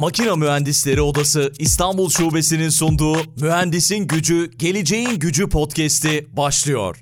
Makina Mühendisleri Odası İstanbul Şubesi'nin sunduğu Mühendisin Gücü, Geleceğin Gücü podcast'i başlıyor.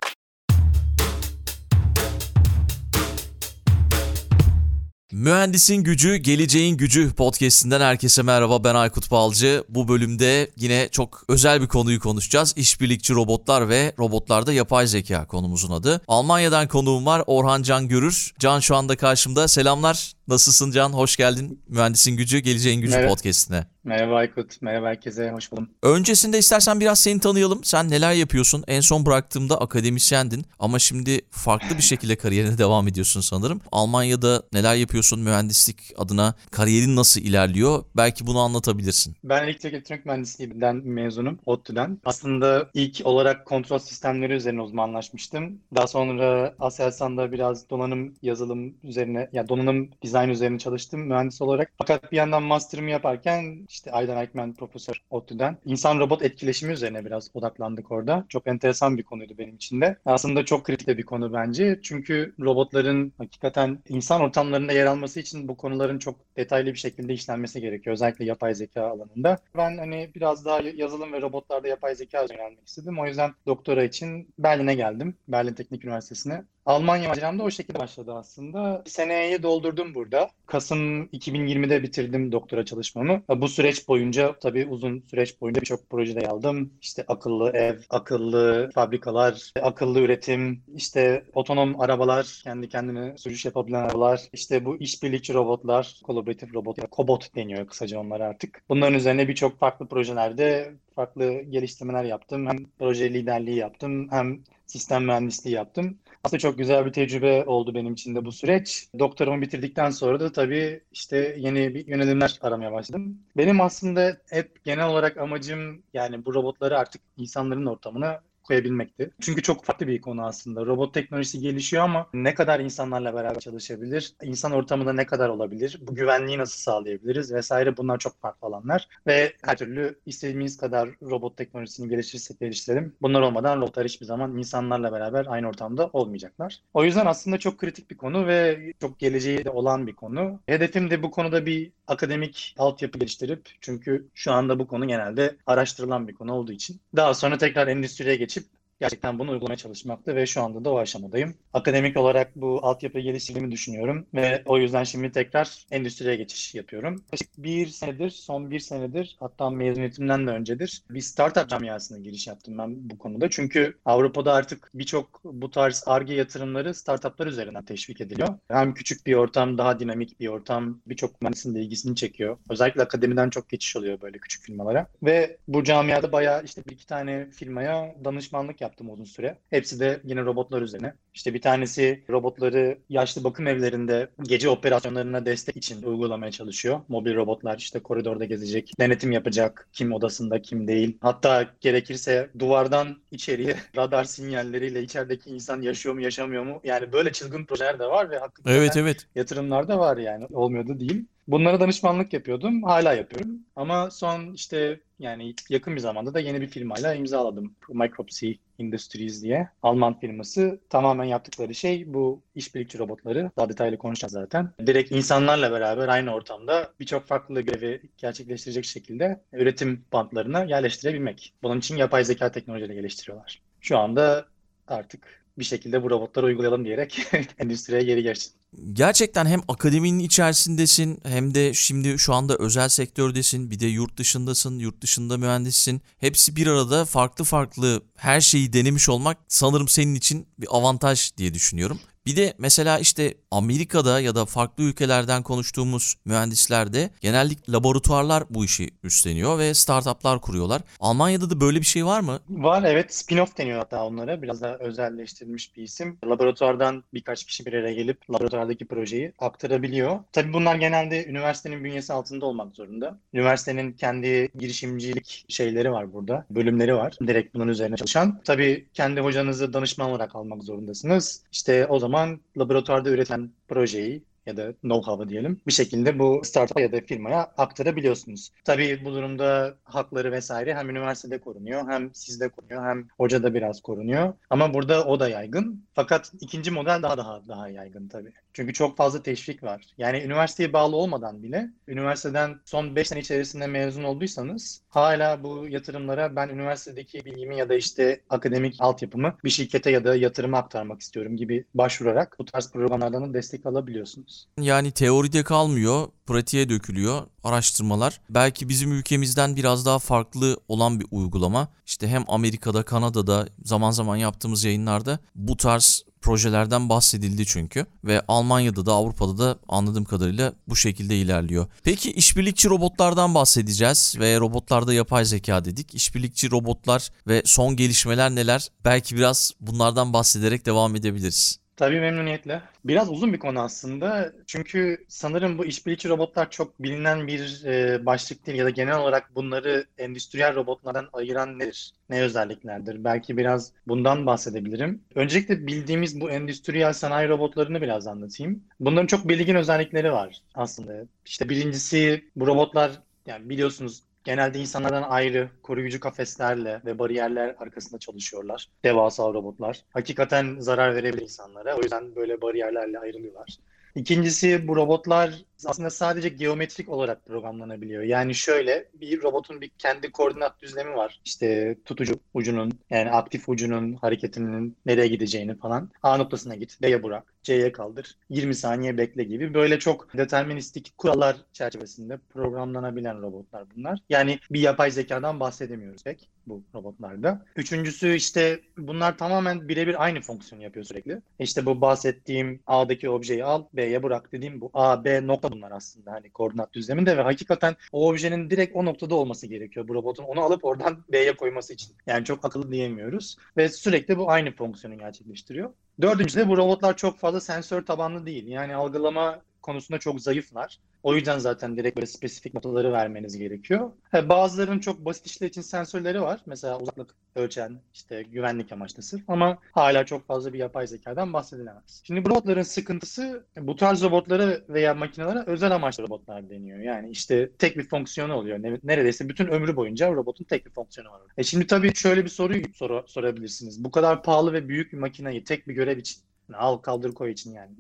Mühendisin Gücü, Geleceğin Gücü podcast'inden herkese merhaba. Ben Aykut Balcı. Bu bölümde yine çok özel bir konuyu konuşacağız. İşbirlikçi robotlar ve robotlarda yapay zeka konumuzun adı. Almanya'dan konuğum var Orhan Can Görür. Can şu anda karşımda. Selamlar. Nasılsın Can? Hoş geldin. Mühendisin Gücü, Geleceğin Gücü Merhaba. podcast'ine. Merhaba Aykut, merhaba herkese, hoş buldum. Öncesinde istersen biraz seni tanıyalım. Sen neler yapıyorsun? En son bıraktığımda akademisyendin ama şimdi farklı bir şekilde kariyerine devam ediyorsun sanırım. Almanya'da neler yapıyorsun mühendislik adına? Kariyerin nasıl ilerliyor? Belki bunu anlatabilirsin. Ben elektrik elektronik mühendisliğinden mezunum, ODTÜ'den. Aslında ilk olarak kontrol sistemleri üzerine uzmanlaşmıştım. Daha sonra Aselsan'da biraz donanım yazılım üzerine, ya donanım dizayn üzerine çalıştım mühendis olarak. Fakat bir yandan master'ımı yaparken işte Aydan Aykmen profesör ODTÜ'den insan robot etkileşimi üzerine biraz odaklandık orada. Çok enteresan bir konuydu benim için de. Aslında çok kritik bir konu bence. Çünkü robotların hakikaten insan ortamlarında yer alması için bu konuların çok detaylı bir şekilde işlenmesi gerekiyor. Özellikle yapay zeka alanında. Ben hani biraz daha yazılım ve robotlarda yapay zeka öğrenmek istedim. O yüzden doktora için Berlin'e geldim. Berlin Teknik Üniversitesi'ne. Almanya maceram da o şekilde başladı aslında. Seneyi doldurdum burada. Kasım 2020'de bitirdim doktora çalışmamı. Bu süreç boyunca tabii uzun süreç boyunca birçok projede aldım. İşte akıllı ev, akıllı fabrikalar, akıllı üretim, işte otonom arabalar, kendi kendine sürüş yapabilen arabalar, işte bu işbirlikçi robotlar, kolaboratif robot ya kobot deniyor kısaca onlar artık. Bunların üzerine birçok farklı projelerde farklı geliştirmeler yaptım. Hem proje liderliği yaptım hem sistem mühendisliği yaptım. Aslında çok güzel bir tecrübe oldu benim için de bu süreç. Doktoramı bitirdikten sonra da tabii işte yeni bir yönelimler aramaya başladım. Benim aslında hep genel olarak amacım yani bu robotları artık insanların ortamına koyabilmekti. Çünkü çok farklı bir konu aslında. Robot teknolojisi gelişiyor ama ne kadar insanlarla beraber çalışabilir? İnsan ortamında ne kadar olabilir? Bu güvenliği nasıl sağlayabiliriz? Vesaire bunlar çok farklı alanlar. Ve her türlü istediğimiz kadar robot teknolojisini geliştirirsek geliştirelim. Bunlar olmadan robotlar hiçbir zaman insanlarla beraber aynı ortamda olmayacaklar. O yüzden aslında çok kritik bir konu ve çok geleceği de olan bir konu. Hedefim de bu konuda bir akademik altyapı geliştirip çünkü şu anda bu konu genelde araştırılan bir konu olduğu için daha sonra tekrar endüstriye geçip gerçekten bunu uygulamaya çalışmaktı ve şu anda da o aşamadayım. Akademik olarak bu altyapıyı geliştirdiğimi düşünüyorum ve o yüzden şimdi tekrar endüstriye geçiş yapıyorum. Bir senedir, son bir senedir hatta mezuniyetimden de öncedir bir startup camiasına giriş yaptım ben bu konuda. Çünkü Avrupa'da artık birçok bu tarz ARGE yatırımları startuplar üzerinden teşvik ediliyor. Hem küçük bir ortam, daha dinamik bir ortam, birçok mühendisin de ilgisini çekiyor. Özellikle akademiden çok geçiş oluyor böyle küçük firmalara. Ve bu camiada bayağı işte bir iki tane firmaya danışmanlık yaptım yaptım uzun süre. Hepsi de yine robotlar üzerine. İşte bir tanesi robotları yaşlı bakım evlerinde gece operasyonlarına destek için uygulamaya çalışıyor. Mobil robotlar işte koridorda gezecek, denetim yapacak, kim odasında kim değil. Hatta gerekirse duvardan içeriye radar sinyalleriyle içerideki insan yaşıyor mu yaşamıyor mu? Yani böyle çılgın projeler de var ve hakikaten Evet evet. yatırımlar da var yani olmuyordu değil. Bunlara danışmanlık yapıyordum. Hala yapıyorum. Ama son işte yani yakın bir zamanda da yeni bir firmayla imzaladım. Micropsy Industries diye. Alman firması. Tamamen yaptıkları şey bu işbirlikçi robotları. Daha detaylı konuşacağız zaten. Direkt insanlarla beraber aynı ortamda birçok farklı görevi gerçekleştirecek şekilde üretim bantlarına yerleştirebilmek. Bunun için yapay zeka teknolojileri geliştiriyorlar. Şu anda artık bir şekilde bu robotları uygulayalım diyerek endüstriye geri geçtim. Gerçekten hem akademinin içerisindesin hem de şimdi şu anda özel sektördesin. Bir de yurt dışındasın, yurt dışında mühendissin. Hepsi bir arada farklı farklı her şeyi denemiş olmak sanırım senin için bir avantaj diye düşünüyorum. Bir de mesela işte Amerika'da ya da farklı ülkelerden konuştuğumuz mühendislerde genellikle laboratuvarlar bu işi üstleniyor ve startuplar kuruyorlar. Almanya'da da böyle bir şey var mı? Var evet spin-off deniyor hatta onlara. Biraz daha özelleştirilmiş bir isim. Laboratuvardan birkaç kişi bir araya gelip laboratuvardaki projeyi aktarabiliyor. Tabii bunlar genelde üniversitenin bünyesi altında olmak zorunda. Üniversitenin kendi girişimcilik şeyleri var burada. Bölümleri var. Direkt bunun üzerine çalışan. Tabii kendi hocanızı danışman olarak almak zorundasınız. İşte o zaman laboratuvarda üretilen projeyi ya da know-how'ı diyelim bir şekilde bu startup'a ya da firmaya aktarabiliyorsunuz. Tabii bu durumda hakları vesaire hem üniversitede korunuyor hem sizde korunuyor hem hocada biraz korunuyor. Ama burada o da yaygın. Fakat ikinci model daha daha daha yaygın tabii. Çünkü çok fazla teşvik var. Yani üniversiteye bağlı olmadan bile üniversiteden son 5 sene içerisinde mezun olduysanız hala bu yatırımlara ben üniversitedeki bilgimi ya da işte akademik altyapımı bir şirkete ya da yatırıma aktarmak istiyorum gibi başvurarak bu tarz programlardan da destek alabiliyorsunuz. Yani teoride kalmıyor, pratiğe dökülüyor araştırmalar. Belki bizim ülkemizden biraz daha farklı olan bir uygulama. İşte hem Amerika'da, Kanada'da zaman zaman yaptığımız yayınlarda bu tarz projelerden bahsedildi çünkü ve Almanya'da da Avrupa'da da anladığım kadarıyla bu şekilde ilerliyor. Peki işbirlikçi robotlardan bahsedeceğiz ve robotlarda yapay zeka dedik. İşbirlikçi robotlar ve son gelişmeler neler? Belki biraz bunlardan bahsederek devam edebiliriz. Tabii memnuniyetle. Biraz uzun bir konu aslında. Çünkü sanırım bu işbirlikçi robotlar çok bilinen bir e, başlık değil ya da genel olarak bunları endüstriyel robotlardan ayıran nedir? Ne özelliklerdir? Belki biraz bundan bahsedebilirim. Öncelikle bildiğimiz bu endüstriyel sanayi robotlarını biraz anlatayım. Bunların çok belirgin özellikleri var aslında. İşte birincisi bu robotlar yani biliyorsunuz genelde insanlardan ayrı koruyucu kafeslerle ve bariyerler arkasında çalışıyorlar. Devasa robotlar. Hakikaten zarar verebilir insanlara. O yüzden böyle bariyerlerle ayrılıyorlar. İkincisi bu robotlar aslında sadece geometrik olarak programlanabiliyor. Yani şöyle bir robotun bir kendi koordinat düzlemi var. İşte tutucu ucunun yani aktif ucunun hareketinin nereye gideceğini falan. A noktasına git, B'ye bırak, C'ye kaldır, 20 saniye bekle gibi böyle çok deterministik kurallar çerçevesinde programlanabilen robotlar bunlar. Yani bir yapay zekadan bahsedemiyoruz pek bu robotlarda. Üçüncüsü işte bunlar tamamen birebir aynı fonksiyonu yapıyor sürekli. İşte bu bahsettiğim A'daki objeyi al, B'ye bırak dediğim bu A, B nokta bunlar aslında hani koordinat düzleminde ve hakikaten o objenin direkt o noktada olması gerekiyor bu robotun. Onu alıp oradan B'ye koyması için. Yani çok akıllı diyemiyoruz. Ve sürekli bu aynı fonksiyonu gerçekleştiriyor. Dördüncüsü de bu robotlar çok fazla sensör tabanlı değil. Yani algılama konusunda çok zayıflar. O yüzden zaten direkt böyle spesifik notaları vermeniz gerekiyor. He, bazılarının çok basit işler için sensörleri var. Mesela uzaklık ölçen, işte güvenlik amaçlı sırf ama hala çok fazla bir yapay zekadan bahsedilemez. Şimdi bu robotların sıkıntısı bu tarz robotlara veya makinelere özel amaçlı robotlar deniyor. Yani işte tek bir fonksiyonu oluyor. Neredeyse bütün ömrü boyunca robotun tek bir fonksiyonu var. E şimdi tabii şöyle bir soruyu sor sorabilirsiniz. Bu kadar pahalı ve büyük bir makineyi tek bir görev için al kaldır koy için yani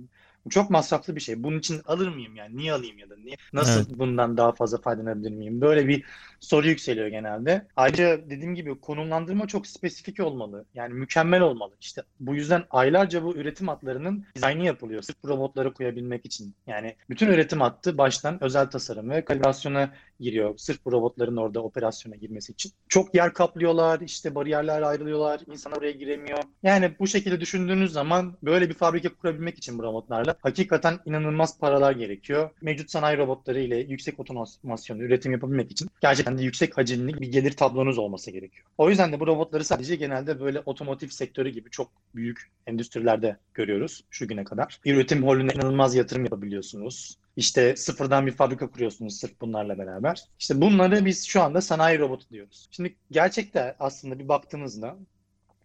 çok masraflı bir şey. Bunun için alır mıyım yani? Niye alayım ya da niye? Nasıl evet. bundan daha fazla faydalanabilir miyim? Böyle bir soru yükseliyor genelde. Ayrıca dediğim gibi konumlandırma çok spesifik olmalı. Yani mükemmel olmalı. İşte bu yüzden aylarca bu üretim hatlarının dizaynı yapılıyor. Sırf bu robotları koyabilmek için. Yani bütün üretim hattı baştan özel tasarım ve kalibrasyona giriyor. Sırf bu robotların orada operasyona girmesi için. Çok yer kaplıyorlar, işte bariyerler ayrılıyorlar, insanlar oraya giremiyor. Yani bu şekilde düşündüğünüz zaman böyle bir fabrika kurabilmek için bu robotlarla hakikaten inanılmaz paralar gerekiyor. Mevcut sanayi robotları ile yüksek otomasyon üretim yapabilmek için gerçekten de yüksek hacimli bir gelir tablonuz olması gerekiyor. O yüzden de bu robotları sadece genelde böyle otomotiv sektörü gibi çok büyük endüstrilerde görüyoruz şu güne kadar. Üretim holüne inanılmaz yatırım yapabiliyorsunuz. İşte sıfırdan bir fabrika kuruyorsunuz sırf bunlarla beraber. İşte bunları biz şu anda sanayi robotu diyoruz. Şimdi gerçekte aslında bir baktığınızda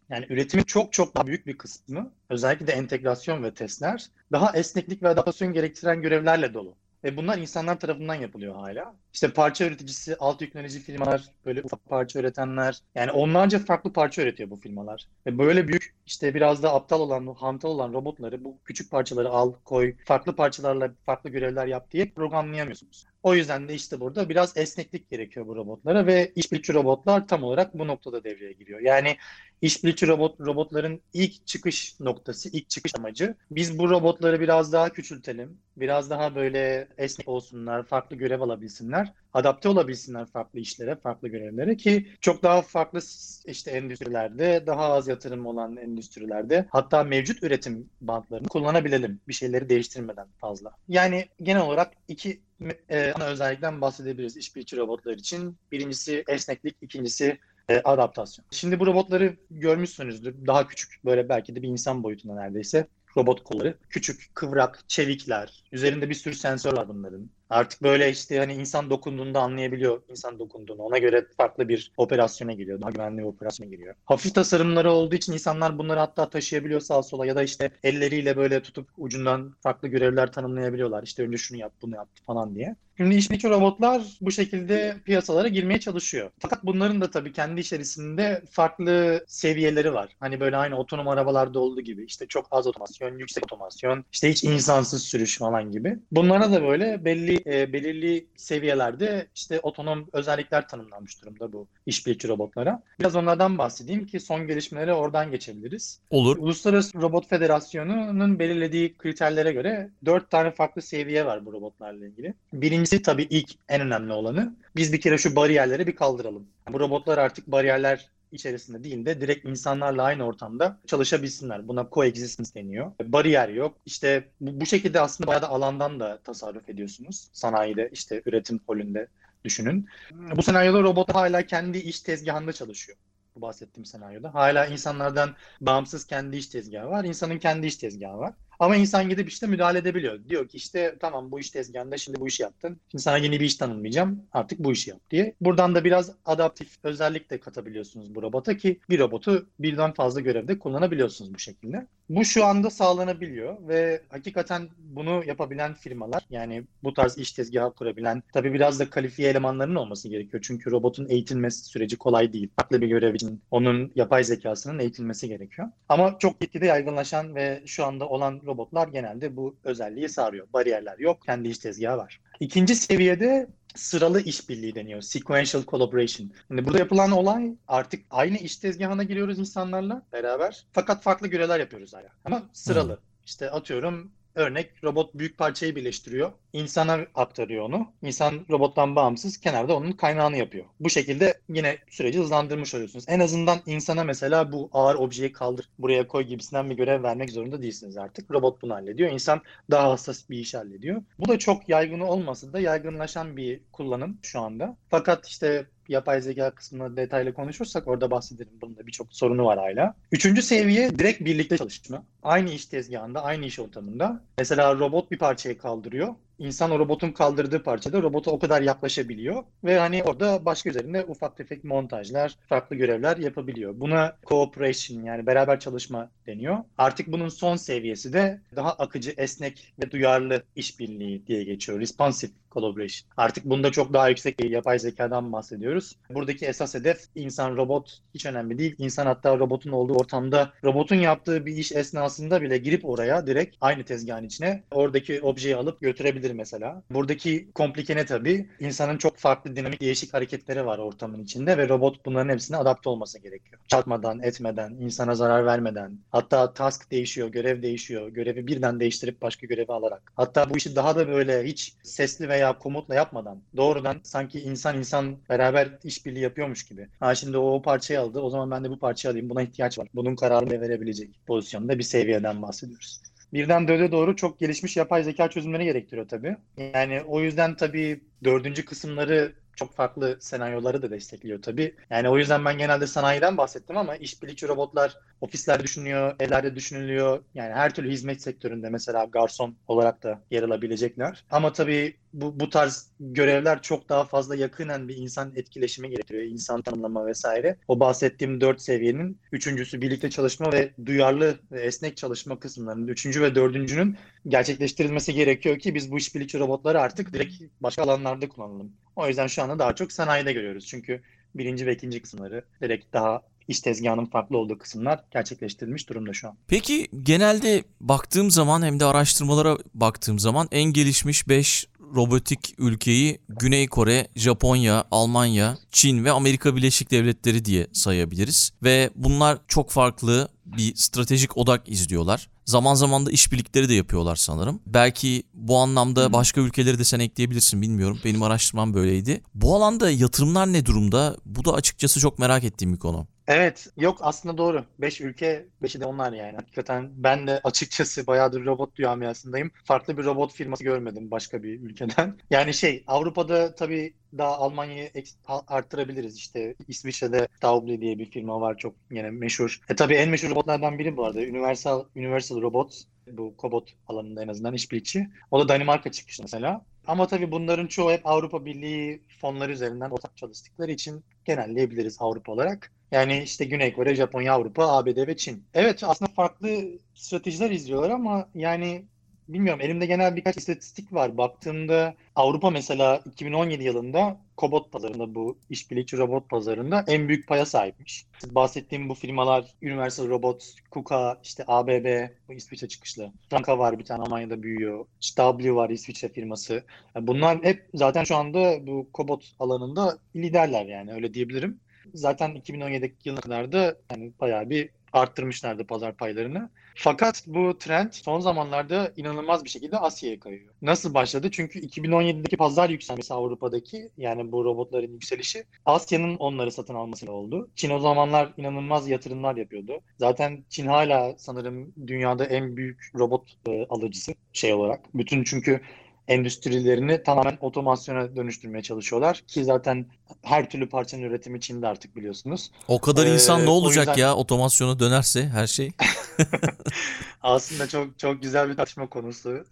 yani üretimin çok çok daha büyük bir kısmı özellikle de entegrasyon ve testler daha esneklik ve adaptasyon gerektiren görevlerle dolu. Ve bunlar insanlar tarafından yapılıyor hala. İşte parça üreticisi, alt yüklenici firmalar, böyle ufak parça üretenler. Yani onlarca farklı parça üretiyor bu firmalar. Ve böyle büyük işte biraz da aptal olan, hantal olan robotları bu küçük parçaları al, koy, farklı parçalarla farklı görevler yap diye programlayamıyorsunuz. O yüzden de işte burada biraz esneklik gerekiyor bu robotlara ve işbirlikçi robotlar tam olarak bu noktada devreye giriyor. Yani işbirlikçi robot robotların ilk çıkış noktası, ilk çıkış amacı biz bu robotları biraz daha küçültelim. Biraz daha böyle esnek olsunlar, farklı görev alabilsinler, adapte olabilsinler farklı işlere, farklı görevlere ki çok daha farklı işte endüstrilerde, daha az yatırım olan endüstrilerde hatta mevcut üretim bantlarını kullanabilelim bir şeyleri değiştirmeden fazla. Yani genel olarak iki e, ana özellikten bahsedebiliriz işbirlikçi robotlar için. Birincisi esneklik, ikincisi e, adaptasyon. Şimdi bu robotları görmüşsünüzdür. Daha küçük böyle belki de bir insan boyutunda neredeyse robot kolları. Küçük, kıvrak, çevikler. Üzerinde bir sürü sensör var bunların. Artık böyle işte hani insan dokunduğunda anlayabiliyor insan dokunduğunu. Ona göre farklı bir operasyona giriyor. Daha güvenli bir operasyona giriyor. Hafif tasarımları olduğu için insanlar bunları hatta taşıyabiliyor sağa sola ya da işte elleriyle böyle tutup ucundan farklı görevler tanımlayabiliyorlar. İşte önce şunu yap, bunu yap falan diye. Şimdi işbirlikçi robotlar bu şekilde piyasalara girmeye çalışıyor. Fakat bunların da tabii kendi içerisinde farklı seviyeleri var. Hani böyle aynı otonom arabalarda olduğu gibi işte çok az otomasyon, yüksek otomasyon, işte hiç insansız sürüş falan gibi. Bunlara da böyle belli e, belirli seviyelerde işte otonom özellikler tanımlanmış durumda bu işbirlikçi robotlara. Biraz onlardan bahsedeyim ki son gelişmelere oradan geçebiliriz. Olur. Uluslararası Robot Federasyonu'nun belirlediği kriterlere göre dört tane farklı seviye var bu robotlarla ilgili. Birincisi tabii ilk en önemli olanı biz bir kere şu bariyerleri bir kaldıralım. Bu robotlar artık bariyerler içerisinde değil de direkt insanlarla aynı ortamda çalışabilsinler. Buna coexistence deniyor. Bariyer yok. İşte bu, bu şekilde aslında bayağı da alandan da tasarruf ediyorsunuz. Sanayide işte üretim polünde düşünün. Bu senaryoda robot hala kendi iş tezgahında çalışıyor bu bahsettiğim senaryoda. Hala insanlardan bağımsız kendi iş tezgahı var. İnsanın kendi iş tezgahı var. Ama insan gidip işte müdahale edebiliyor. Diyor ki işte tamam bu iş tezgahında şimdi bu işi yaptın. Şimdi sana yeni bir iş tanımlayacağım. Artık bu işi yap diye. Buradan da biraz adaptif özellik de katabiliyorsunuz bu robota ki bir robotu birden fazla görevde kullanabiliyorsunuz bu şekilde. Bu şu anda sağlanabiliyor ve hakikaten bunu yapabilen firmalar yani bu tarz iş tezgahı kurabilen tabii biraz da kalifiye elemanların olması gerekiyor. Çünkü robotun eğitilmesi süreci kolay değil. Farklı bir görev için onun yapay zekasının eğitilmesi gerekiyor. Ama çok gitgide yaygınlaşan ve şu anda olan robotlar genelde bu özelliği sağlıyor. Bariyerler yok, kendi iş tezgahı var. İkinci seviyede sıralı işbirliği deniyor. Sequential collaboration. Şimdi burada yapılan olay artık aynı iş tezgahına giriyoruz insanlarla beraber. Fakat farklı görevler yapıyoruz hala. Ama sıralı. Hmm. İşte atıyorum Örnek robot büyük parçayı birleştiriyor. İnsana aktarıyor onu. İnsan robottan bağımsız kenarda onun kaynağını yapıyor. Bu şekilde yine süreci hızlandırmış oluyorsunuz. En azından insana mesela bu ağır objeyi kaldır, buraya koy gibisinden bir görev vermek zorunda değilsiniz artık. Robot bunu hallediyor. İnsan daha hassas bir iş hallediyor. Bu da çok yaygın olmasa da yaygınlaşan bir kullanım şu anda. Fakat işte yapay zeka kısmında detaylı konuşursak orada bahsederim. Bunun da birçok sorunu var hala. Üçüncü seviye direkt birlikte çalışma. Aynı iş tezgahında, aynı iş ortamında. Mesela robot bir parçayı kaldırıyor insan o robotun kaldırdığı parçada robota o kadar yaklaşabiliyor ve hani orada başka üzerinde ufak tefek montajlar, farklı görevler yapabiliyor. Buna cooperation yani beraber çalışma deniyor. Artık bunun son seviyesi de daha akıcı, esnek ve duyarlı işbirliği diye geçiyor. Responsive collaboration. Artık bunda çok daha yüksek yapay zekadan bahsediyoruz. Buradaki esas hedef insan robot hiç önemli değil. İnsan hatta robotun olduğu ortamda robotun yaptığı bir iş esnasında bile girip oraya direkt aynı tezgahın içine oradaki objeyi alıp götürebilir mesela. Buradaki komplike ne tabii? İnsanın çok farklı dinamik değişik hareketleri var ortamın içinde ve robot bunların hepsine adapte olması gerekiyor. Çarpmadan, etmeden, insana zarar vermeden. Hatta task değişiyor, görev değişiyor. Görevi birden değiştirip başka görevi alarak. Hatta bu işi daha da böyle hiç sesli veya komutla yapmadan doğrudan sanki insan insan beraber işbirliği yapıyormuş gibi. Ha şimdi o, o parçayı aldı. O zaman ben de bu parçayı alayım. Buna ihtiyaç var. Bunun kararını verebilecek pozisyonda bir seviyeden bahsediyoruz birden dörde doğru çok gelişmiş yapay zeka çözümleri gerektiriyor tabii. Yani o yüzden tabii dördüncü kısımları çok farklı senaryoları da destekliyor tabii. Yani o yüzden ben genelde sanayiden bahsettim ama işbirlikçi robotlar ofislerde düşünülüyor, evlerde düşünülüyor. Yani her türlü hizmet sektöründe mesela garson olarak da yer alabilecekler. Ama tabii bu, bu tarz görevler çok daha fazla yakınen bir insan etkileşimi gerektiriyor. İnsan tanımlama vesaire. O bahsettiğim dört seviyenin üçüncüsü birlikte çalışma ve duyarlı ve esnek çalışma kısımlarının üçüncü ve dördüncünün gerçekleştirilmesi gerekiyor ki biz bu işbirlikçi robotları artık direkt başka alanlarda kullanalım. O yüzden şu anda daha çok sanayide görüyoruz. Çünkü birinci ve ikinci kısımları direkt daha iş tezgahının farklı olduğu kısımlar gerçekleştirilmiş durumda şu an. Peki genelde baktığım zaman hem de araştırmalara baktığım zaman en gelişmiş 5 robotik ülkeyi Güney Kore, Japonya, Almanya, Çin ve Amerika Birleşik Devletleri diye sayabiliriz. Ve bunlar çok farklı bir stratejik odak izliyorlar. Zaman zaman da işbirlikleri de yapıyorlar sanırım. Belki bu anlamda başka ülkeleri de sen ekleyebilirsin bilmiyorum. Benim araştırmam böyleydi. Bu alanda yatırımlar ne durumda? Bu da açıkçası çok merak ettiğim bir konu. Evet, yok aslında doğru. 5 ülke, 5'i de onlar yani. Hakikaten ben de açıkçası bayağıdır robot camiasındayım. Farklı bir robot firması görmedim başka bir ülkeden. Yani şey, Avrupa'da tabii daha Almanya'yı arttırabiliriz. İşte İsviçre'de Taubli diye bir firma var çok yine meşhur. E tabii en meşhur robotlardan biri bu arada. Universal Universal Robots. Bu Cobot alanında en azından işbirlikçi. O da Danimarka çıkmıştı mesela. Ama tabii bunların çoğu hep Avrupa Birliği fonları üzerinden ortak çalıştıkları için genelleyebiliriz Avrupa olarak. Yani işte Güney Kore, Japonya, Avrupa, ABD ve Çin. Evet aslında farklı stratejiler izliyorlar ama yani bilmiyorum elimde genel birkaç istatistik var. Baktığımda Avrupa mesela 2017 yılında Cobot pazarında bu işbirlikçi robot pazarında en büyük paya sahipmiş. Bahsettiğim bu firmalar Universal Robots, KUKA, işte ABB, bu İsviçre çıkışlı. Franka var bir tane Almanya'da büyüyor. W var İsviçre firması. bunlar hep zaten şu anda bu Cobot alanında liderler yani öyle diyebilirim. Zaten 2017 yılına yani bayağı bir arttırmışlardı pazar paylarını. Fakat bu trend son zamanlarda inanılmaz bir şekilde Asya'ya kayıyor. Nasıl başladı? Çünkü 2017'deki pazar yükselmesi Avrupa'daki yani bu robotların yükselişi Asya'nın onları satın almasıyla oldu. Çin o zamanlar inanılmaz yatırımlar yapıyordu. Zaten Çin hala sanırım dünyada en büyük robot e, alıcısı şey olarak. Bütün çünkü endüstrilerini tamamen otomasyona dönüştürmeye çalışıyorlar. Ki zaten her türlü parçanın üretimi Çin'de artık biliyorsunuz. O kadar ee, insan ne olacak yüzden... ya otomasyona dönerse her şey? Aslında çok çok güzel bir tartışma konusu.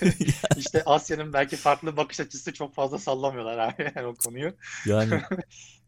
İşte Asya'nın belki farklı bakış açısı çok fazla sallamıyorlar abi yani o konuyu. Yani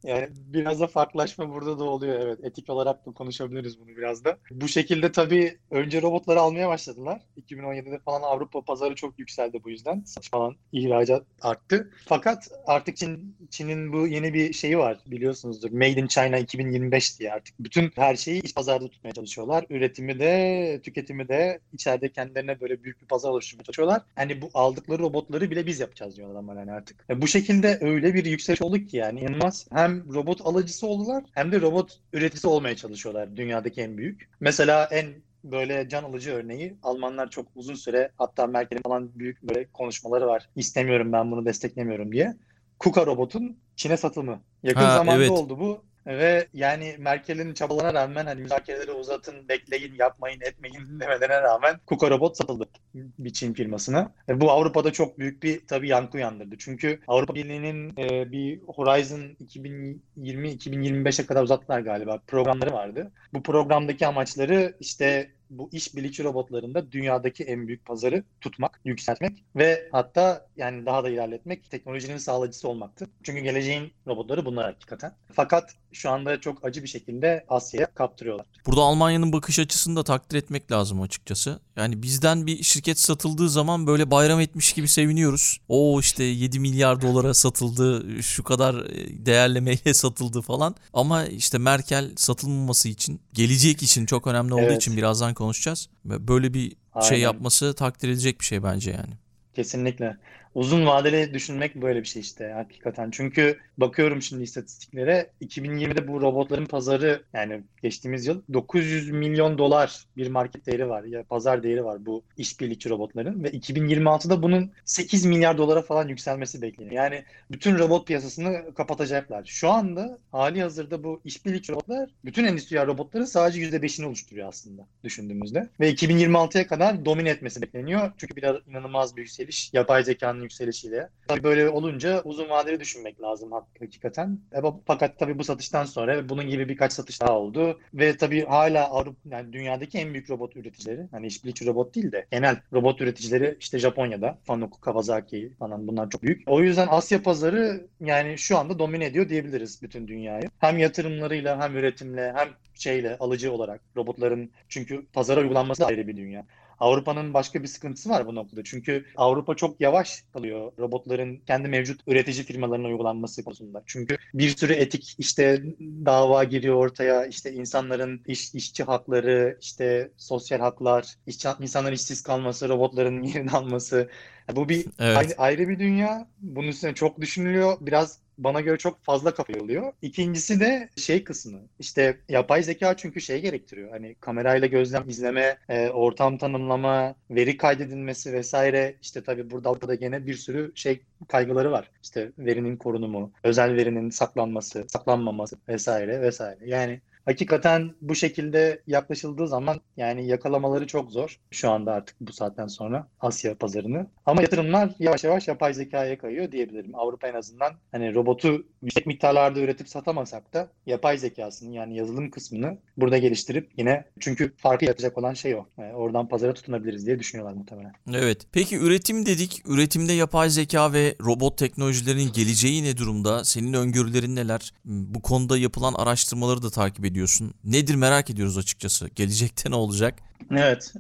Yani biraz da farklılaşma burada da oluyor. Evet, etik olarak da konuşabiliriz bunu biraz da. Bu şekilde tabii önce robotları almaya başladılar. 2017'de falan Avrupa pazarı çok yükseldi bu yüzden. Falan ihracat arttı. Fakat artık Çin, Çin'in bu yeni bir şeyi var biliyorsunuzdur. Made in China 2025 diye artık. Bütün her şeyi iç pazarda tutmaya çalışıyorlar. Üretimi de, tüketimi de içeride kendilerine böyle büyük bir pazar oluşturmaya çalışıyorlar. Hani bu aldıkları robotları bile biz yapacağız diyorlar ama yani artık. E bu şekilde öyle bir yükseliş oldu ki yani inanılmaz. Hem hem robot alıcısı oldular hem de robot üreticisi olmaya çalışıyorlar dünyadaki en büyük. Mesela en böyle can alıcı örneği Almanlar çok uzun süre hatta Merkel'in falan büyük böyle konuşmaları var. İstemiyorum ben bunu desteklemiyorum diye. KUKA robotun Çin'e satımı. Yakın ha, zamanda evet. oldu bu. Ve yani Merkel'in çabalana rağmen hani müzakereleri uzatın, bekleyin, yapmayın, etmeyin demelerine rağmen Kuka Robot satıldı bir Çin firmasına. Ve bu Avrupa'da çok büyük bir tabii yankı uyandırdı. Çünkü Avrupa Birliği'nin e, bir Horizon 2020-2025'e kadar uzattılar galiba programları vardı. Bu programdaki amaçları işte bu işbirlikçi robotlarında dünyadaki en büyük pazarı tutmak, yükseltmek ve hatta yani daha da ilerletmek teknolojinin sağlayıcısı olmaktı. Çünkü geleceğin robotları bunlar hakikaten. Fakat şu anda çok acı bir şekilde Asya'ya kaptırıyorlar. Burada Almanya'nın bakış açısını da takdir etmek lazım açıkçası. Yani bizden bir şirket satıldığı zaman böyle bayram etmiş gibi seviniyoruz. O işte 7 milyar dolara satıldı, şu kadar e, değerlemeyle satıldı falan. Ama işte Merkel satılmaması için, gelecek için çok önemli olduğu evet. için birazdan konuşacağız. Böyle bir şey Aynen. şey yapması takdir edilecek bir şey bence yani. Kesinlikle uzun vadeli düşünmek böyle bir şey işte hakikaten. Çünkü bakıyorum şimdi istatistiklere 2020'de bu robotların pazarı yani geçtiğimiz yıl 900 milyon dolar bir market değeri var ya pazar değeri var bu işbirlikçi robotların ve 2026'da bunun 8 milyar dolara falan yükselmesi bekleniyor. Yani bütün robot piyasasını kapatacaklar. Şu anda hali hazırda bu işbirlikçi robotlar bütün endüstriyel robotların sadece %5'ini oluşturuyor aslında düşündüğümüzde. Ve 2026'ya kadar domine etmesi bekleniyor. Çünkü biraz inanılmaz bir yükseliş yapay zekanın yükselişiyle. Tabii böyle olunca uzun vadeli düşünmek lazım hakikaten. E, fakat tabii bu satıştan sonra bunun gibi birkaç satış daha oldu. Ve tabii hala Avrupa, yani dünyadaki en büyük robot üreticileri, hani işbirlikçi robot değil de genel robot üreticileri işte Japonya'da, Fanuc, Kawasaki falan bunlar çok büyük. O yüzden Asya pazarı yani şu anda domine ediyor diyebiliriz bütün dünyayı. Hem yatırımlarıyla hem üretimle hem şeyle alıcı olarak robotların çünkü pazara uygulanması da ayrı bir dünya. Avrupa'nın başka bir sıkıntısı var bu noktada. Çünkü Avrupa çok yavaş kalıyor robotların kendi mevcut üretici firmalarına uygulanması konusunda. Çünkü bir sürü etik işte dava giriyor ortaya. İşte insanların iş, işçi hakları, işte sosyal haklar, iş, insanların işsiz kalması, robotların yerini alması. Bu bir evet. ayrı, ayrı bir dünya. Bunun üstüne çok düşünülüyor. Biraz bana göre çok fazla kafa yoruluyor. İkincisi de şey kısmı. İşte yapay zeka çünkü şey gerektiriyor. Hani kamerayla gözlem izleme, e, ortam tanımlama, veri kaydedilmesi vesaire. İşte tabii burada da gene bir sürü şey kaygıları var. İşte verinin korunumu, özel verinin saklanması, saklanmaması vesaire vesaire. Yani Hakikaten bu şekilde yaklaşıldığı zaman yani yakalamaları çok zor şu anda artık bu saatten sonra Asya pazarını. Ama yatırımlar yavaş yavaş yapay zekaya kayıyor diyebilirim. Avrupa en azından hani robotu yüksek miktarlarda üretip satamasak da yapay zekasını yani yazılım kısmını burada geliştirip yine çünkü farkı yaratacak olan şey o. Yani oradan pazara tutunabiliriz diye düşünüyorlar muhtemelen. Evet. Peki üretim dedik. Üretimde yapay zeka ve robot teknolojilerinin geleceği ne durumda? Senin öngörülerin neler? Bu konuda yapılan araştırmaları da takip ediyorsun. Nedir merak ediyoruz açıkçası. Gelecekte ne olacak? Evet,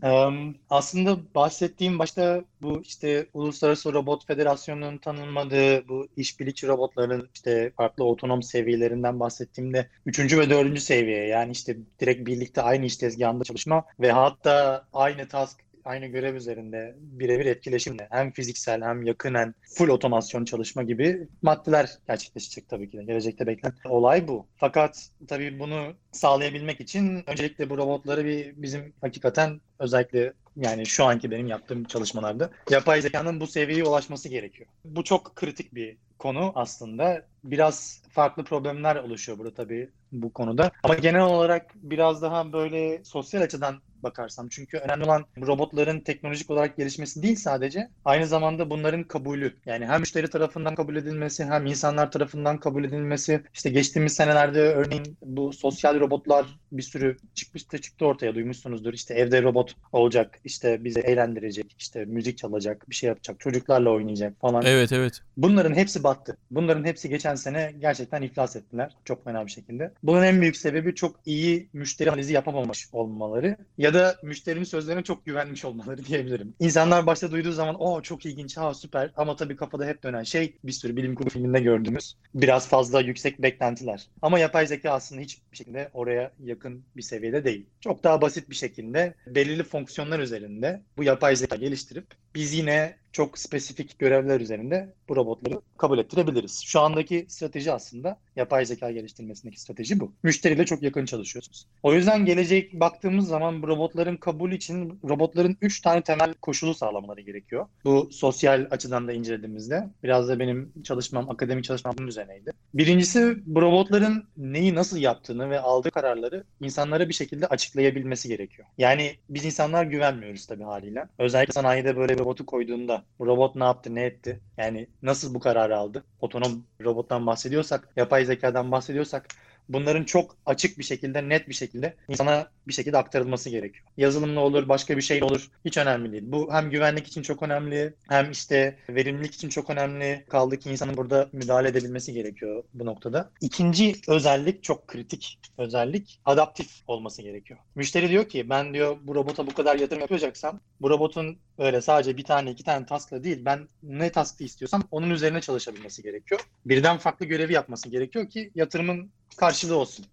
aslında bahsettiğim başta bu işte Uluslararası Robot Federasyonu'nun tanınmadığı bu işbirlikçi robotların işte farklı otonom seviyelerinden bahsettiğimde üçüncü ve dördüncü seviye yani işte direkt birlikte aynı iş tezgahında çalışma ve hatta aynı task aynı görev üzerinde birebir etkileşimle hem fiziksel hem yakınen full otomasyon çalışma gibi maddeler gerçekleşecek tabii ki de. Gelecekte beklenen olay bu. Fakat tabii bunu sağlayabilmek için öncelikle bu robotları bir bizim hakikaten özellikle yani şu anki benim yaptığım çalışmalarda yapay zekanın bu seviyeye ulaşması gerekiyor. Bu çok kritik bir konu aslında. Biraz farklı problemler oluşuyor burada tabii bu konuda. Ama genel olarak biraz daha böyle sosyal açıdan bakarsam. Çünkü önemli olan robotların teknolojik olarak gelişmesi değil sadece. Aynı zamanda bunların kabulü. Yani hem müşteri tarafından kabul edilmesi hem insanlar tarafından kabul edilmesi. İşte geçtiğimiz senelerde örneğin bu sosyal robotlar bir sürü çıkmıştı çıktı ortaya duymuşsunuzdur. İşte evde robot olacak, işte bizi eğlendirecek, işte müzik çalacak, bir şey yapacak, çocuklarla oynayacak falan. Evet evet. Bunların hepsi battı. Bunların hepsi geçen sene gerçekten iflas ettiler. Çok fena bir şekilde. Bunun en büyük sebebi çok iyi müşteri analizi yapamamış olmaları ya da müşterinin sözlerine çok güvenmiş olmaları diyebilirim. İnsanlar başta duyduğu zaman o çok ilginç, ha süper ama tabii kafada hep dönen şey bir sürü bilim kurgu filminde gördüğümüz biraz fazla yüksek beklentiler. Ama yapay zeka aslında hiçbir şekilde oraya yakın bir seviyede değil. Çok daha basit bir şekilde belirli fonksiyonlar üzerinde bu yapay zeka geliştirip biz yine çok spesifik görevler üzerinde bu robotları kabul ettirebiliriz. Şu andaki strateji aslında yapay zeka geliştirmesindeki strateji bu. Müşteriyle çok yakın çalışıyorsunuz. O yüzden gelecek baktığımız zaman robotların kabul için robotların 3 tane temel koşulu sağlamaları gerekiyor. Bu sosyal açıdan da incelediğimizde biraz da benim çalışmam, akademik çalışmam bunun üzerineydi. Birincisi bu robotların neyi nasıl yaptığını ve aldığı kararları insanlara bir şekilde açıklayabilmesi gerekiyor. Yani biz insanlar güvenmiyoruz tabii haliyle. Özellikle sanayide böyle bir robotu koyduğunda robot ne yaptı, ne etti? Yani nasıl bu kararı aldı? Otonom robottan bahsediyorsak, yapay zekadan bahsediyorsak bunların çok açık bir şekilde, net bir şekilde insana bir şekilde aktarılması gerekiyor. Yazılımla olur, başka bir şey olur. Hiç önemli değil. Bu hem güvenlik için çok önemli, hem işte verimlilik için çok önemli. Kaldı ki insanın burada müdahale edebilmesi gerekiyor bu noktada. İkinci özellik çok kritik özellik adaptif olması gerekiyor. Müşteri diyor ki ben diyor bu robota bu kadar yatırım yapacaksam bu robotun öyle sadece bir tane iki tane taskla değil ben ne taskı istiyorsam onun üzerine çalışabilmesi gerekiyor. Birden farklı görevi yapması gerekiyor ki yatırımın karşılığı olsun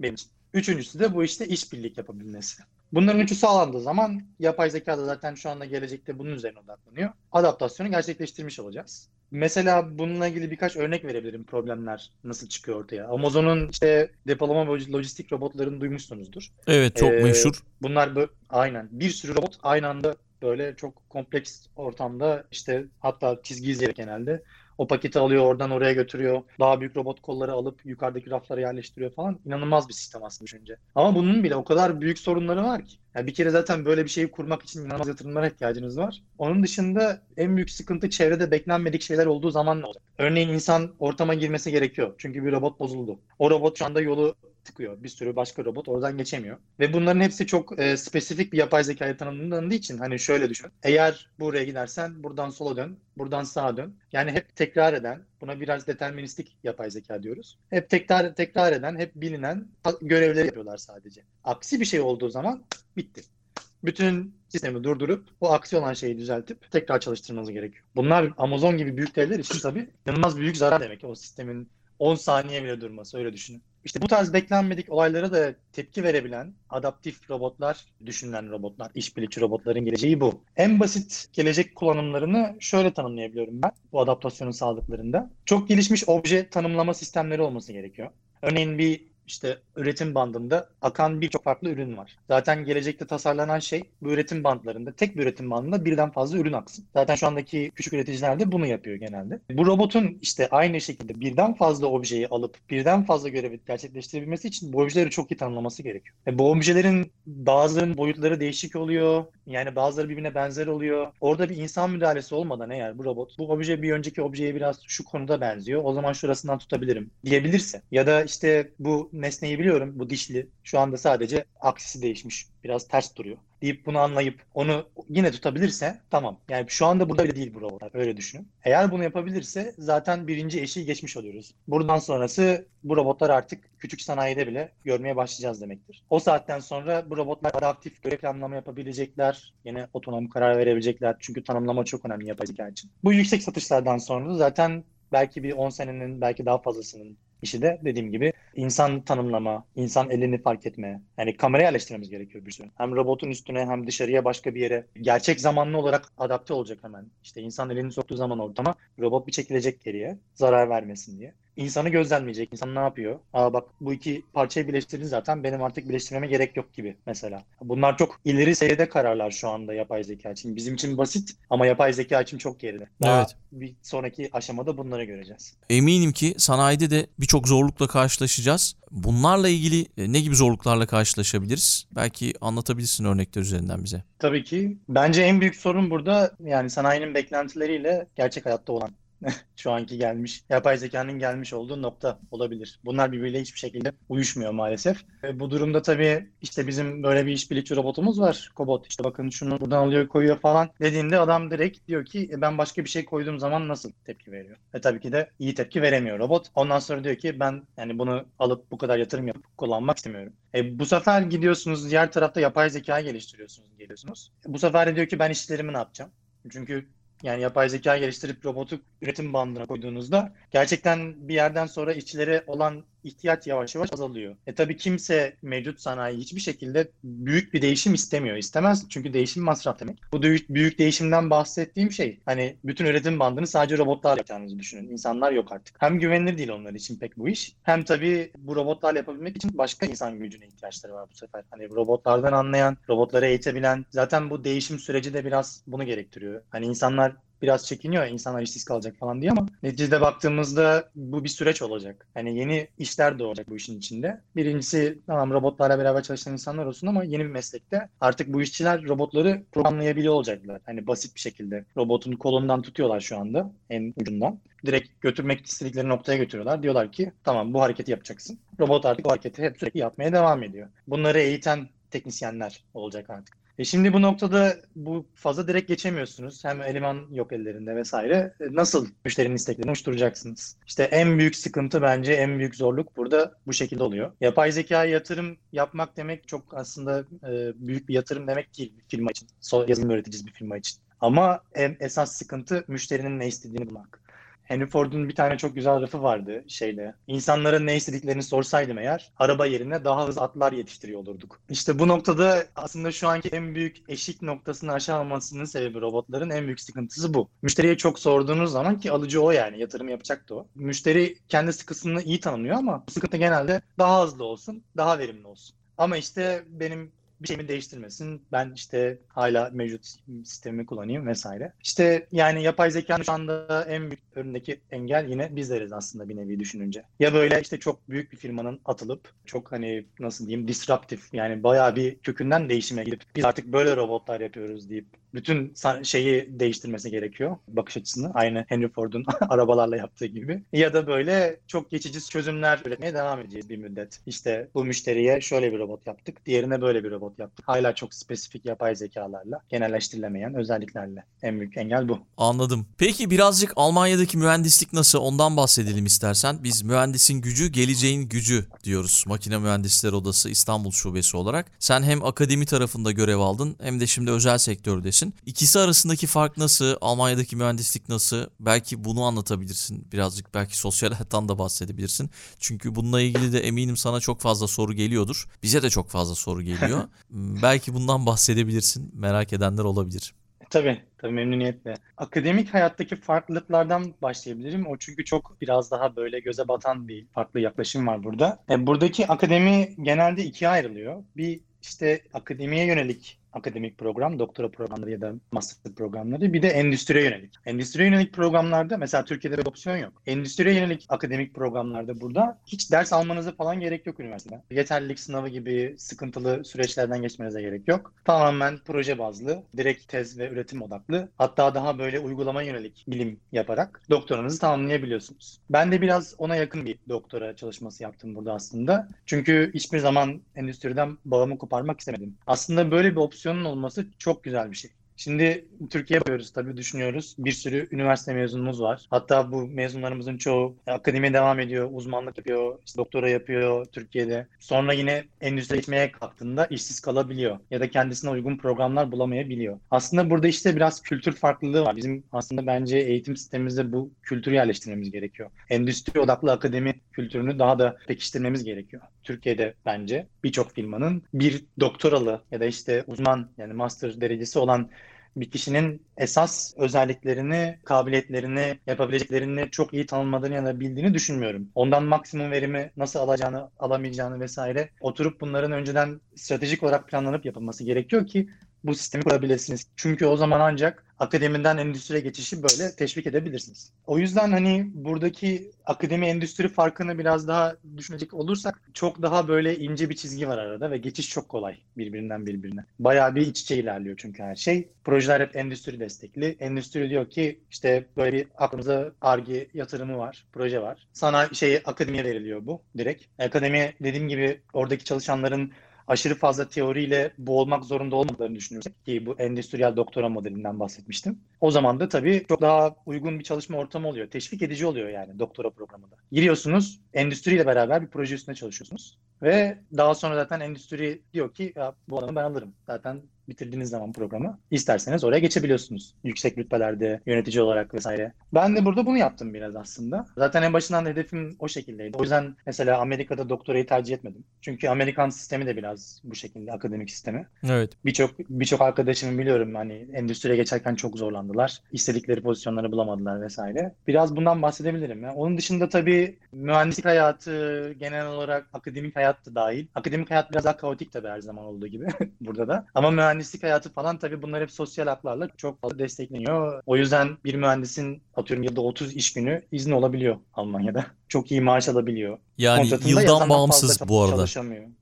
benim için. Üçüncüsü de bu işte işbirlik yapabilmesi. Bunların üçü sağlandığı zaman yapay zeka da zaten şu anda gelecekte bunun üzerine odaklanıyor. Adaptasyonu gerçekleştirmiş olacağız. Mesela bununla ilgili birkaç örnek verebilirim problemler nasıl çıkıyor ortaya. Amazon'un işte depolama ve lojistik robotlarını duymuşsunuzdur. Evet çok Ee, meşhur. Bunlar böyle aynen bir sürü robot aynı anda böyle çok kompleks ortamda işte hatta çizgi izleyerek genelde o paketi alıyor oradan oraya götürüyor. Daha büyük robot kolları alıp yukarıdaki raflara yerleştiriyor falan. İnanılmaz bir sistem aslında düşünce. Ama bunun bile o kadar büyük sorunları var ki. Yani bir kere zaten böyle bir şeyi kurmak için inanılmaz yatırımlara ihtiyacınız var. Onun dışında en büyük sıkıntı çevrede beklenmedik şeyler olduğu zaman olacak? Örneğin insan ortama girmesi gerekiyor. Çünkü bir robot bozuldu. O robot şu anda yolu tıkıyor. Bir sürü başka robot oradan geçemiyor. Ve bunların hepsi çok e, spesifik bir yapay zekaya tanımlandığı için hani şöyle düşün. Eğer buraya gidersen buradan sola dön, buradan sağa dön. Yani hep tekrar eden, buna biraz deterministik yapay zeka diyoruz. Hep tekrar tekrar eden, hep bilinen görevleri yapıyorlar sadece. Aksi bir şey olduğu zaman bitti. Bütün sistemi durdurup o aksi olan şeyi düzeltip tekrar çalıştırmanız gerekiyor. Bunlar Amazon gibi büyük devler için tabii inanılmaz büyük zarar demek. O sistemin 10 saniye bile durması öyle düşünün. İşte bu tarz beklenmedik olaylara da tepki verebilen adaptif robotlar, düşünülen robotlar, işbirlikçi robotların geleceği bu. En basit gelecek kullanımlarını şöyle tanımlayabiliyorum ben bu adaptasyonu sağladıklarında. Çok gelişmiş obje tanımlama sistemleri olması gerekiyor. Örneğin bir işte üretim bandında akan birçok farklı ürün var. Zaten gelecekte tasarlanan şey bu üretim bandlarında tek bir üretim bandında birden fazla ürün aksın. Zaten şu andaki küçük üreticiler de bunu yapıyor genelde. Bu robotun işte aynı şekilde birden fazla objeyi alıp birden fazla görevi gerçekleştirebilmesi için bu objeleri çok iyi tanımlaması gerekiyor. E bu objelerin bazılarının boyutları değişik oluyor. Yani bazıları birbirine benzer oluyor. Orada bir insan müdahalesi olmadan eğer bu robot bu obje bir önceki objeye biraz şu konuda benziyor. O zaman şurasından tutabilirim diyebilirse ya da işte bu nesneyi biliyorum bu dişli şu anda sadece aksisi değişmiş biraz ters duruyor deyip bunu anlayıp onu yine tutabilirse tamam. Yani şu anda burada bile değil bu robotlar. Öyle düşünün. Eğer bunu yapabilirse zaten birinci eşiği geçmiş oluyoruz. Buradan sonrası bu robotlar artık küçük sanayide bile görmeye başlayacağız demektir. O saatten sonra bu robotlar adaptif görev planlama yapabilecekler. Yine otonom karar verebilecekler. Çünkü tanımlama çok önemli yapay zeka için. Bu yüksek satışlardan sonra zaten belki bir 10 senenin belki daha fazlasının işi de dediğim gibi insan tanımlama, insan elini fark etme. Yani kamera yerleştirmemiz gerekiyor bir sürü. Hem robotun üstüne hem dışarıya başka bir yere gerçek zamanlı olarak adapte olacak hemen. İşte insan elini soktuğu zaman ortama robot bir çekilecek geriye zarar vermesin diye insanı gözlemleyecek. İnsan ne yapıyor? Aa bak bu iki parçayı birleştirdin zaten benim artık birleştirmeme gerek yok gibi mesela. Bunlar çok ileri seviyede kararlar şu anda yapay zeka için. Bizim için basit ama yapay zeka için çok geride. Daha Evet. bir sonraki aşamada bunları göreceğiz. Eminim ki sanayide de birçok zorlukla karşılaşacağız. Bunlarla ilgili e, ne gibi zorluklarla karşılaşabiliriz? Belki anlatabilirsin örnekler üzerinden bize. Tabii ki. Bence en büyük sorun burada yani sanayinin beklentileriyle gerçek hayatta olan şu anki gelmiş, yapay zekanın gelmiş olduğu nokta olabilir. Bunlar birbiriyle hiçbir şekilde uyuşmuyor maalesef. E, bu durumda tabii işte bizim böyle bir işbirlikçi robotumuz var. Kobot işte bakın şunu buradan alıyor koyuyor falan dediğinde adam direkt diyor ki e, ben başka bir şey koyduğum zaman nasıl tepki veriyor? E tabii ki de iyi tepki veremiyor robot. Ondan sonra diyor ki ben yani bunu alıp bu kadar yatırım yapıp kullanmak istemiyorum. E, bu sefer gidiyorsunuz diğer tarafta yapay zeka geliştiriyorsunuz geliyorsunuz. E, bu sefer de diyor ki ben işlerimi ne yapacağım? Çünkü yani yapay zeka geliştirip robotu üretim bandına koyduğunuzda gerçekten bir yerden sonra işçilere olan ihtiyaç yavaş yavaş azalıyor. E tabii kimse mevcut sanayi hiçbir şekilde büyük bir değişim istemiyor. İstemez çünkü değişim masraf demek. Bu büyük, büyük değişimden bahsettiğim şey hani bütün üretim bandını sadece robotlar yapacağınızı düşünün. İnsanlar yok artık. Hem güvenilir değil onlar için pek bu iş. Hem tabii bu robotlarla yapabilmek için başka insan gücüne ihtiyaçları var bu sefer. Hani robotlardan anlayan, robotları eğitebilen. Zaten bu değişim süreci de biraz bunu gerektiriyor. Hani insanlar biraz çekiniyor insanlar işsiz kalacak falan diye ama neticede baktığımızda bu bir süreç olacak. Hani yeni işler doğacak bu işin içinde. Birincisi tamam robotlarla beraber çalışan insanlar olsun ama yeni bir meslekte artık bu işçiler robotları programlayabiliyor olacaklar. Hani basit bir şekilde robotun kolundan tutuyorlar şu anda en ucundan. Direkt götürmek istedikleri noktaya götürüyorlar. Diyorlar ki tamam bu hareketi yapacaksın. Robot artık o hareketi hep sürekli yapmaya devam ediyor. Bunları eğiten teknisyenler olacak artık. E şimdi bu noktada bu fazla direkt geçemiyorsunuz. Hem eleman yok ellerinde vesaire. E Nasıl müşterinin isteklerini oluşturacaksınız? İşte en büyük sıkıntı bence en büyük zorluk burada bu şekilde oluyor. Yapay zekaya yatırım yapmak demek çok aslında e, büyük bir yatırım demek değil bir firma için. So- Yazılım öğreticisi bir firma için. Ama en esas sıkıntı müşterinin ne istediğini bulmak. Henry Ford'un bir tane çok güzel lafı vardı şeyde. İnsanların ne istediklerini sorsaydım eğer araba yerine daha hızlı atlar yetiştiriyor olurduk. İşte bu noktada aslında şu anki en büyük eşik noktasını aşamamasının sebebi robotların en büyük sıkıntısı bu. Müşteriye çok sorduğunuz zaman ki alıcı o yani yatırım yapacaktı o. Müşteri kendi sıkıntısını iyi tanımlıyor ama sıkıntı genelde daha hızlı olsun, daha verimli olsun. Ama işte benim bir şeyimi değiştirmesin. Ben işte hala mevcut sistemi kullanayım vesaire. İşte yani yapay zekanın şu anda en büyük önündeki engel yine bizleriz aslında bir nevi düşününce. Ya böyle işte çok büyük bir firmanın atılıp çok hani nasıl diyeyim disruptif yani bayağı bir kökünden değişime gidip biz artık böyle robotlar yapıyoruz deyip bütün şeyi değiştirmesi gerekiyor bakış açısını. Aynı Henry Ford'un arabalarla yaptığı gibi. Ya da böyle çok geçici çözümler üretmeye devam edeceğiz bir müddet. İşte bu müşteriye şöyle bir robot yaptık, diğerine böyle bir robot yaptık. Hala çok spesifik yapay zekalarla, genelleştirilemeyen özelliklerle. En büyük engel bu. Anladım. Peki birazcık Almanya'daki mühendislik nasıl ondan bahsedelim istersen. Biz mühendisin gücü geleceğin gücü diyoruz. Makine Mühendisleri Odası İstanbul Şubesi olarak. Sen hem akademi tarafında görev aldın hem de şimdi özel sektördesin. İkisi arasındaki fark nasıl? Almanya'daki mühendislik nasıl? Belki bunu anlatabilirsin. Birazcık belki sosyal hayattan da bahsedebilirsin. Çünkü bununla ilgili de eminim sana çok fazla soru geliyordur. Bize de çok fazla soru geliyor. belki bundan bahsedebilirsin. Merak edenler olabilir. Tabii, tabii memnuniyetle. Akademik hayattaki farklılıklardan başlayabilirim. O çünkü çok biraz daha böyle göze batan bir farklı yaklaşım var burada. E, buradaki akademi genelde ikiye ayrılıyor. Bir işte akademiye yönelik akademik program, doktora programları ya da master programları bir de endüstriye yönelik. Endüstriye yönelik programlarda mesela Türkiye'de bir opsiyon yok. Endüstriye yönelik akademik programlarda burada hiç ders almanıza falan gerek yok üniversitede. Yeterlilik sınavı gibi sıkıntılı süreçlerden geçmenize gerek yok. Tamamen proje bazlı, direkt tez ve üretim odaklı. Hatta daha böyle uygulama yönelik bilim yaparak doktoranızı tamamlayabiliyorsunuz. Ben de biraz ona yakın bir doktora çalışması yaptım burada aslında. Çünkü hiçbir zaman endüstriden bağımı koparmak istemedim. Aslında böyle bir opsiyon opsiyonun olması çok güzel bir şey. Şimdi Türkiye'ye bakıyoruz tabii düşünüyoruz. Bir sürü üniversite mezunumuz var. Hatta bu mezunlarımızın çoğu akademiye devam ediyor, uzmanlık yapıyor, işte doktora yapıyor Türkiye'de. Sonra yine endüstriye geçmeye kalktığında işsiz kalabiliyor ya da kendisine uygun programlar bulamayabiliyor. Aslında burada işte biraz kültür farklılığı var. Bizim aslında bence eğitim sistemimizde bu kültürü yerleştirmemiz gerekiyor. Endüstri odaklı akademi kültürünü daha da pekiştirmemiz gerekiyor. Türkiye'de bence birçok firmanın bir doktoralı ya da işte uzman yani master derecesi olan bir kişinin esas özelliklerini, kabiliyetlerini, yapabileceklerini çok iyi tanımladığını ya da bildiğini düşünmüyorum. Ondan maksimum verimi nasıl alacağını, alamayacağını vesaire oturup bunların önceden stratejik olarak planlanıp yapılması gerekiyor ki bu sistemi kurabilirsiniz. Çünkü o zaman ancak akademiden endüstriye geçişi böyle teşvik edebilirsiniz. O yüzden hani buradaki akademi endüstri farkını biraz daha düşünecek olursak çok daha böyle ince bir çizgi var arada ve geçiş çok kolay birbirinden birbirine. Bayağı bir iç içe ilerliyor çünkü her şey. Projeler hep endüstri destekli. Endüstri diyor ki işte böyle bir aklımıza ARGE yatırımı var, proje var. Sana şey akademiye veriliyor bu direkt. Akademi dediğim gibi oradaki çalışanların aşırı fazla teoriyle boğulmak zorunda olmadığını düşünürsek ki bu endüstriyel doktora modelinden bahsetmiştim. O zaman da tabii çok daha uygun bir çalışma ortamı oluyor. Teşvik edici oluyor yani doktora programında. Giriyorsunuz, endüstriyle beraber bir proje üstünde çalışıyorsunuz. Ve daha sonra zaten endüstri diyor ki ya bu adamı ben alırım. Zaten bitirdiğiniz zaman programı isterseniz oraya geçebiliyorsunuz. Yüksek rütbelerde yönetici olarak vesaire. Ben de burada bunu yaptım biraz aslında. Zaten en başından hedefim o şekildeydi. O yüzden mesela Amerika'da doktorayı tercih etmedim. Çünkü Amerikan sistemi de biraz bu şekilde akademik sistemi. Evet. Birçok birçok arkadaşımı biliyorum hani endüstriye geçerken çok zorlandılar. İstedikleri pozisyonları bulamadılar vesaire. Biraz bundan bahsedebilirim. Yani onun dışında tabii mühendislik hayatı genel olarak akademik hayat da dahil. Akademik hayat biraz daha kaotik tabii her zaman olduğu gibi burada da. Ama mühendislik hayatı falan tabii bunlar hep sosyal haklarla çok fazla destekleniyor. O yüzden bir mühendisin atıyorum yılda 30 iş günü izni olabiliyor Almanya'da. Çok iyi maaş alabiliyor. Yani Kontratında yıldan bağımsız bu arada.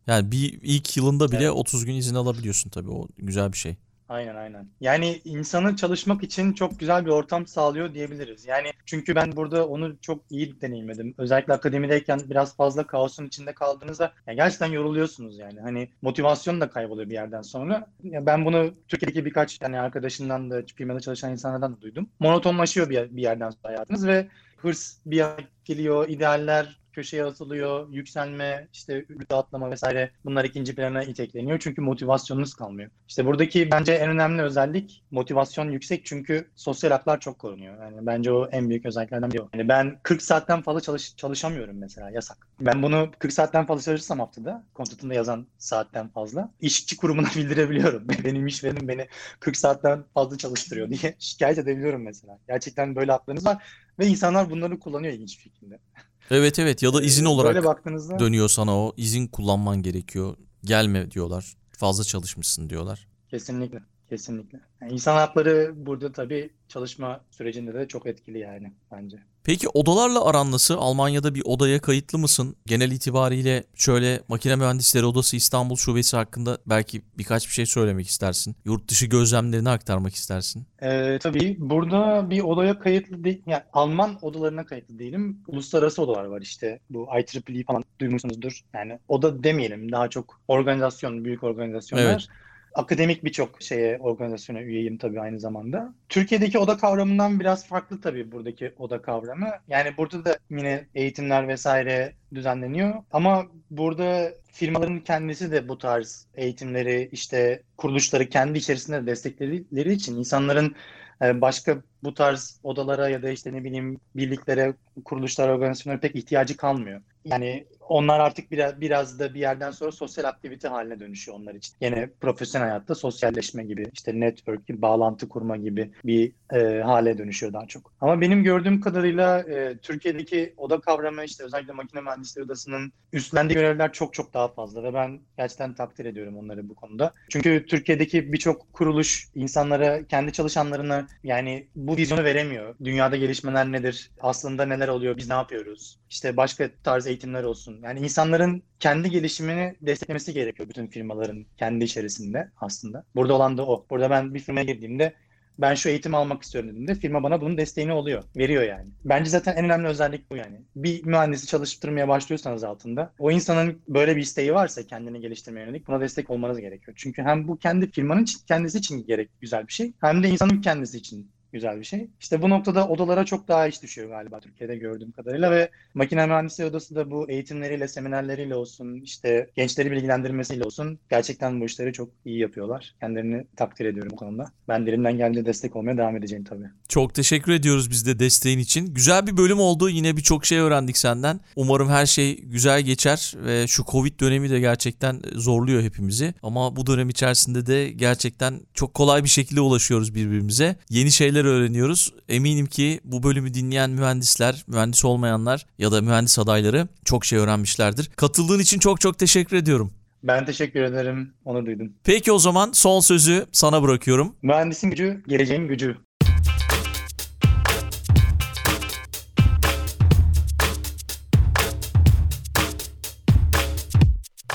Yani bir ilk yılında bile Evet. 30 gün izin alabiliyorsun tabii. O güzel bir şey. Aynen aynen. Yani insanı çalışmak için çok güzel bir ortam sağlıyor diyebiliriz. Yani çünkü ben burada onu çok iyi deneyimledim. Özellikle akademideyken biraz fazla kaosun içinde kaldığınızda ya gerçekten yoruluyorsunuz yani. Hani motivasyon da kayboluyor bir yerden sonra. Ya ben bunu Türkiye'deki birkaç yani arkadaşından da firmada çalışan insanlardan da duydum. Monotonlaşıyor bir, bir yerden sonra hayatınız ve hırs bir geliyor, idealler köşeye atılıyor, yükselme, işte rütbe atlama vesaire bunlar ikinci plana itekleniyor. Çünkü motivasyonunuz kalmıyor. İşte buradaki bence en önemli özellik motivasyon yüksek çünkü sosyal haklar çok korunuyor. Yani bence o en büyük özelliklerden biri. Yani ben 40 saatten fazla çalış çalışamıyorum mesela yasak. Ben bunu 40 saatten fazla çalışırsam haftada kontratında yazan saatten fazla işçi kurumuna bildirebiliyorum. Benim işverenim beni 40 saatten fazla çalıştırıyor diye şikayet edebiliyorum mesela. Gerçekten böyle haklarınız var ve insanlar bunları kullanıyor ilginç bir şekilde. Evet evet ya da izin Ee, olarak Böyle baktığınızda dönüyor sana o. izin kullanman gerekiyor. Gelme diyorlar. Fazla çalışmışsın diyorlar. Kesinlikle, kesinlikle. Yani insan hakları burada tabii çalışma sürecinde de çok etkili yani bence. Peki odalarla aran nasıl? Almanya'da bir odaya kayıtlı mısın? Genel itibariyle şöyle Makine Mühendisleri Odası İstanbul Şubesi hakkında belki birkaç bir şey söylemek istersin. Yurt dışı gözlemlerini aktarmak istersin. Ee, tabii burada bir odaya kayıtlı değil, yani Alman odalarına kayıtlı değilim. Uluslararası odalar var işte bu IEEE falan duymuşsunuzdur. Yani oda demeyelim daha çok organizasyon, büyük organizasyonlar. Evet. Akademik birçok şeye, organizasyona üyeyim tabii aynı zamanda. Türkiye'deki oda kavramından biraz farklı tabii buradaki oda kavramı. Yani burada da yine eğitimler vesaire düzenleniyor. Ama burada firmaların kendisi de bu tarz eğitimleri işte kuruluşları kendi içerisinde destekledikleri için insanların e, başka bu tarz odalara ya da işte ne bileyim birliklere, kuruluşlara, organizasyonlara pek ihtiyacı kalmıyor. Yani onlar artık biraz, biraz da bir yerden sonra sosyal aktivite haline dönüşüyor onlar için. Yine profesyonel hayatta sosyalleşme gibi, işte network gibi, bağlantı kurma gibi bir e, hale dönüşüyor daha çok. Ama benim gördüğüm kadarıyla e, Türkiye'deki oda kavramı işte özellikle makine mühendisleri odasının üstlendiği görevler çok çok daha fazla ve ben gerçekten takdir ediyorum onları bu konuda. Çünkü Türkiye'deki birçok kuruluş insanlara, kendi çalışanlarına yani bu vizyonu veremiyor. Dünyada gelişmeler nedir? Aslında neler oluyor? Biz ne yapıyoruz? İşte başka tarz eğitimler olsun. Yani insanların kendi gelişimini desteklemesi gerekiyor bütün firmaların kendi içerisinde aslında. Burada olan da o. Burada ben bir firmaya girdiğimde ben şu eğitim almak istiyorum dediğimde firma bana bunun desteğini oluyor. Veriyor yani. Bence zaten en önemli özellik bu yani. Bir mühendisi çalıştırmaya başlıyorsanız altında o insanın böyle bir isteği varsa kendini geliştirmeye yönelik buna destek olmanız gerekiyor. Çünkü hem bu kendi firmanın kendisi için gerek güzel bir şey hem de insanın kendisi için güzel bir şey. İşte bu noktada odalara çok daha iş düşüyor galiba Türkiye'de gördüğüm kadarıyla ve makine mühendisliği odası da bu eğitimleriyle, seminerleriyle olsun, işte gençleri bilgilendirmesiyle olsun gerçekten bu işleri çok iyi yapıyorlar. Kendilerini takdir ediyorum bu konuda. Ben dilimden geldiğince destek olmaya devam edeceğim tabii. Çok teşekkür ediyoruz biz de desteğin için. Güzel bir bölüm oldu. Yine birçok şey öğrendik senden. Umarım her şey güzel geçer ve şu Covid dönemi de gerçekten zorluyor hepimizi. Ama bu dönem içerisinde de gerçekten çok kolay bir şekilde ulaşıyoruz birbirimize. Yeni şeyler öğreniyoruz. Eminim ki bu bölümü dinleyen mühendisler, mühendis olmayanlar ya da mühendis adayları çok şey öğrenmişlerdir. Katıldığın için çok çok teşekkür ediyorum. Ben teşekkür ederim. Onur duydum. Peki o zaman son sözü sana bırakıyorum. Mühendisin gücü, geleceğin gücü.